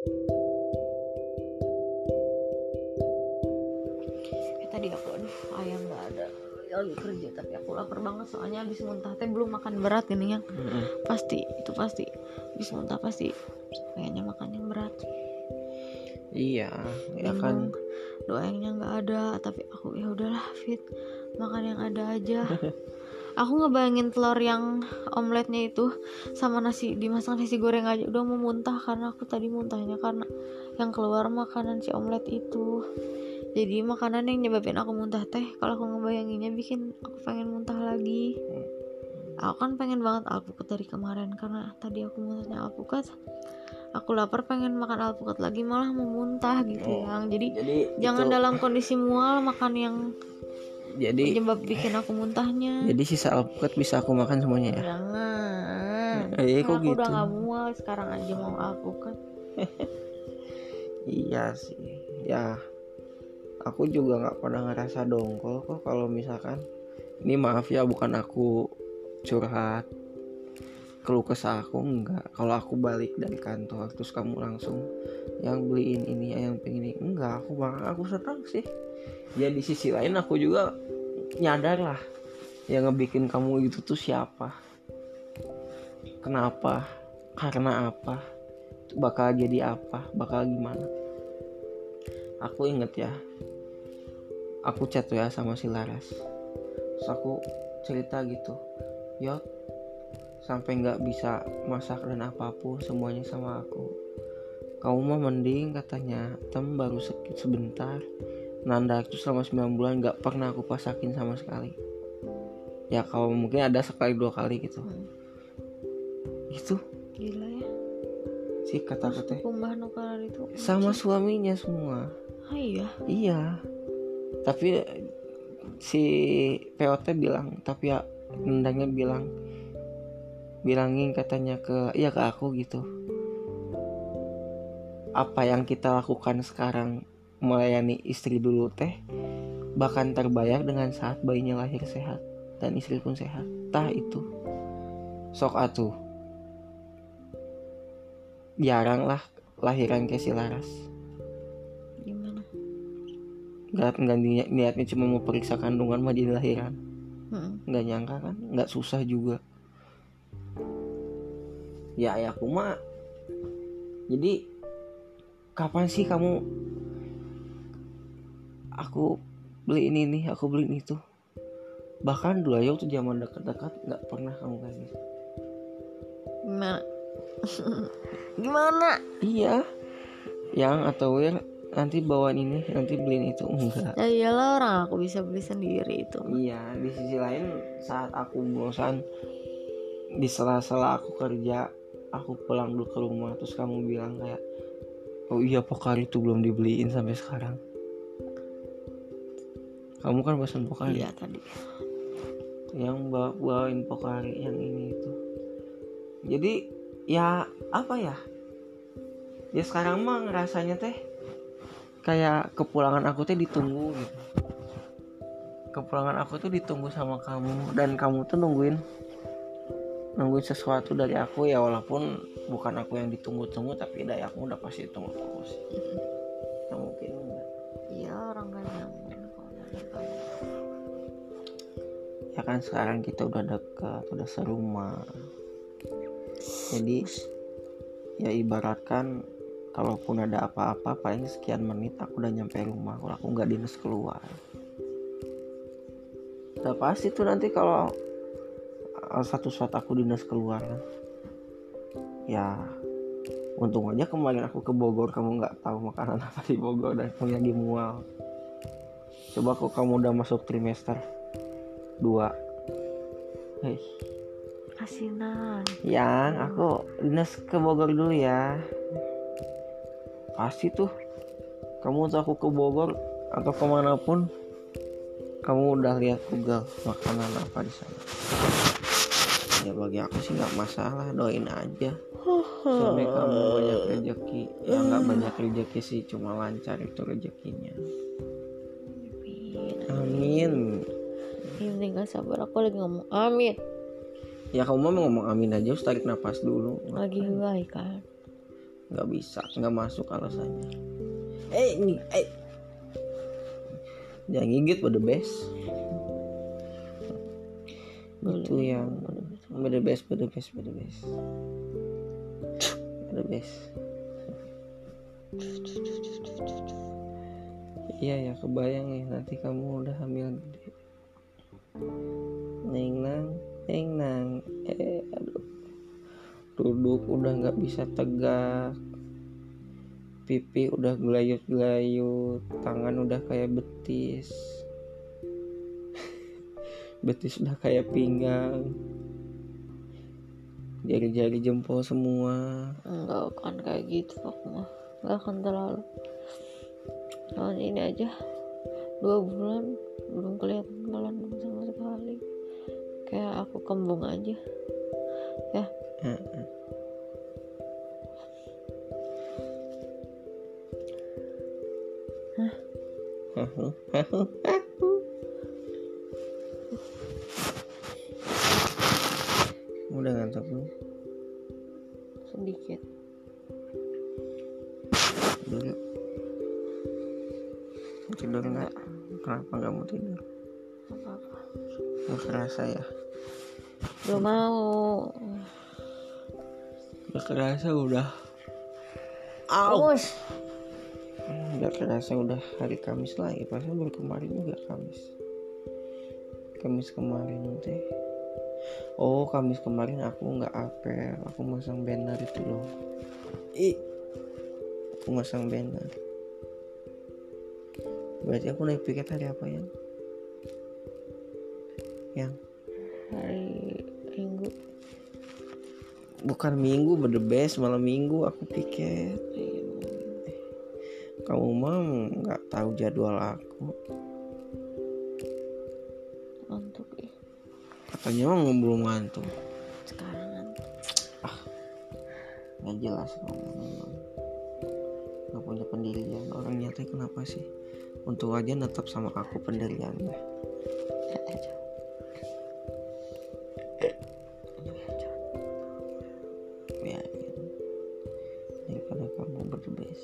Eh, tadi aku aduh ayam nggak ada. Lagi kerja tapi aku lapar banget soalnya habis muntah teh belum makan berat gini yang Mm-mm. pasti itu pasti. Habis muntah pasti kayaknya makan yang berat. Iya ya kan. Doanya nggak ada tapi aku ya udahlah fit. Makan yang ada aja aku ngebayangin telur yang omeletnya itu sama nasi dimasak nasi goreng aja. Udah mau muntah karena aku tadi muntahnya karena yang keluar makanan si omelet itu. Jadi makanan yang nyebabin aku muntah teh kalau aku ngebayanginnya bikin aku pengen muntah lagi. Aku kan pengen banget alpukat dari kemarin karena tadi aku muntahnya alpukat aku lapar pengen makan alpukat lagi malah mau muntah gitu Oh. yang. Jadi jadi jangan itu- dalam kondisi mual makan yang jadi penyebab bikin aku muntahnya. jadi sisa alpukat bisa aku makan semuanya ya? Jangan. Eh, Kan kok aku udah gitu? gak mual sekarang aja mau alpukat. Iya sih. Ya aku juga nggak pernah ngerasa dongkol kok kalau misalkan ini maaf ya bukan aku curhat keluh kesah aku enggak. Kalau aku balik dari kantor terus kamu langsung yang beliin ini yang pengen ini enggak. Aku malah aku senang sih. Ya di sisi lain aku juga nyadar lah yang ngebikin kamu itu tuh siapa? Kenapa? Karena apa? Bakal jadi apa? Bakal gimana? Aku inget ya. Aku chat ya sama si Laras. Terus aku cerita gitu. Yot sampai nggak bisa masak dan apa pun semuanya sama aku. Kamu mah mending katanya. Tem baru sebentar Nanda itu selama 9 bulan nggak pernah aku pasakin sama sekali. Ya kalau mungkin ada sekali dua kali gitu. Hmm. itu. Gila ya. Sih kata-kata itu sama suaminya semua. Ah, iya? Iya. Tapi si POT bilang tapi ya nendangnya bilang bilangin katanya ke iya ke aku gitu. Apa yang kita lakukan sekarang melayani istri dulu teh bahkan terbayar dengan saat bayinya lahir sehat dan istri pun sehat. Tah itu. Sok atuh. Jarang lah lahiran si Laras. Gimana? Nggak nggak niat niatnya cuma mau periksa kandungan mah jadi lahiran. Hmm. nggak nyangka kan? Nggak susah juga. Ya ya aku mah jadi kapan sih kamu aku beli ini nih aku beli itu. Bahkan dulu aja waktu zaman dekat-dekat nggak pernah kamu kayak gitu. Gimana gimana? Iya. Yang atau yang nanti bawaan ini nanti beliin itu enggak. Ya iyalah orang aku bisa beli sendiri itu. Iya, di sisi lain saat aku bosan di sela-sela aku kerja, aku pulang dulu ke rumah terus kamu bilang kayak oh iya pokari itu belum dibeliin sampai sekarang. Kamu kan pesan pokari iya tadi yang bawa bawain pokari yang ini itu. Jadi ya apa ya? Ya sekarang mah ngerasanya teh kayak kepulangan aku teh ditunggu gitu. Kepulangan aku tuh ditunggu sama kamu dan kamu tuh nungguin nungguin sesuatu dari aku ya walaupun bukan aku yang ditunggu-tunggu tapi dari aku udah pasti tunggu terus. Kan sekarang kita udah dekat udah serumah. Jadi ya ibaratkan kalaupun ada apa-apa paling sekian menit aku udah nyampe rumah kalau aku nggak dinas keluar. Udah pasti tuh nanti kalau uh, satu saat aku dinas keluar ya untung aja kemarin aku ke Bogor kamu nggak tahu makanan apa di Bogor dan kamu lagi mual. Coba kok kamu udah masuk trimester dua. Hei, asinan yang aku dinas ke Bogor dulu ya. Pasti tuh. Kamu tuh aku ke Bogor atau ke mana pun kamu udah lihat Google makanan apa di sana. Ya bagi aku sih nggak masalah doain aja. Sampai kamu banyak rezeki ya nggak banyak rezeki sih cuma lancar itu rezekinya ini gak sabar. Aku lagi ngomong amin. Ya kamu mau ngomong amin aja harus tarik nafas dulu. Lagi baik kan? Nggak bisa nggak masuk alasannya. Eh ini eh. Jangan gigit pada best itu yang pada best pada best pada best pada best iya ya kebayang ya nanti kamu udah hamil gede neng nang neng nang. Eh aduh. Duduk udah nggak bisa tegak. Pipi udah gelayut-gelayut. Tangan udah kayak betis. Betis udah kayak pinggang. Jari-jari jempol semua. Enggak akan kayak gitu aku mah. Enggak akan terlalu. Tahun ini aja dua bulan belum kelihatan jalan sama sekali. Kayak aku kembung aja. Ya. Udah ngantuk belum? sedikit Tidur nggak? Kenapa nggak mau tidur? apa apa Nggak kerasa ya? belum mau Nggak kerasa udah. Aus. Nggak kerasa udah hari Kamis lagi. Pasal baru kemarin juga Kamis. Kamis kemarin teh. Oh Kamis kemarin aku nggak apel. Aku masang banner itu loh. Ih. Aku masang banner. Berarti aku naik piket hari apa ya? Yang? Hari minggu. Bukan minggu the best malam minggu aku piket. Kamu mah nggak tahu jadwal aku. Untuk ya katanya mah belum ngantuk. Sekarang kan nggak jelas kamu memang nggak punya pendirian orang nyata kenapa sih untung aja tetap sama aku pendiriannya ya, ya daripada kamu berdebes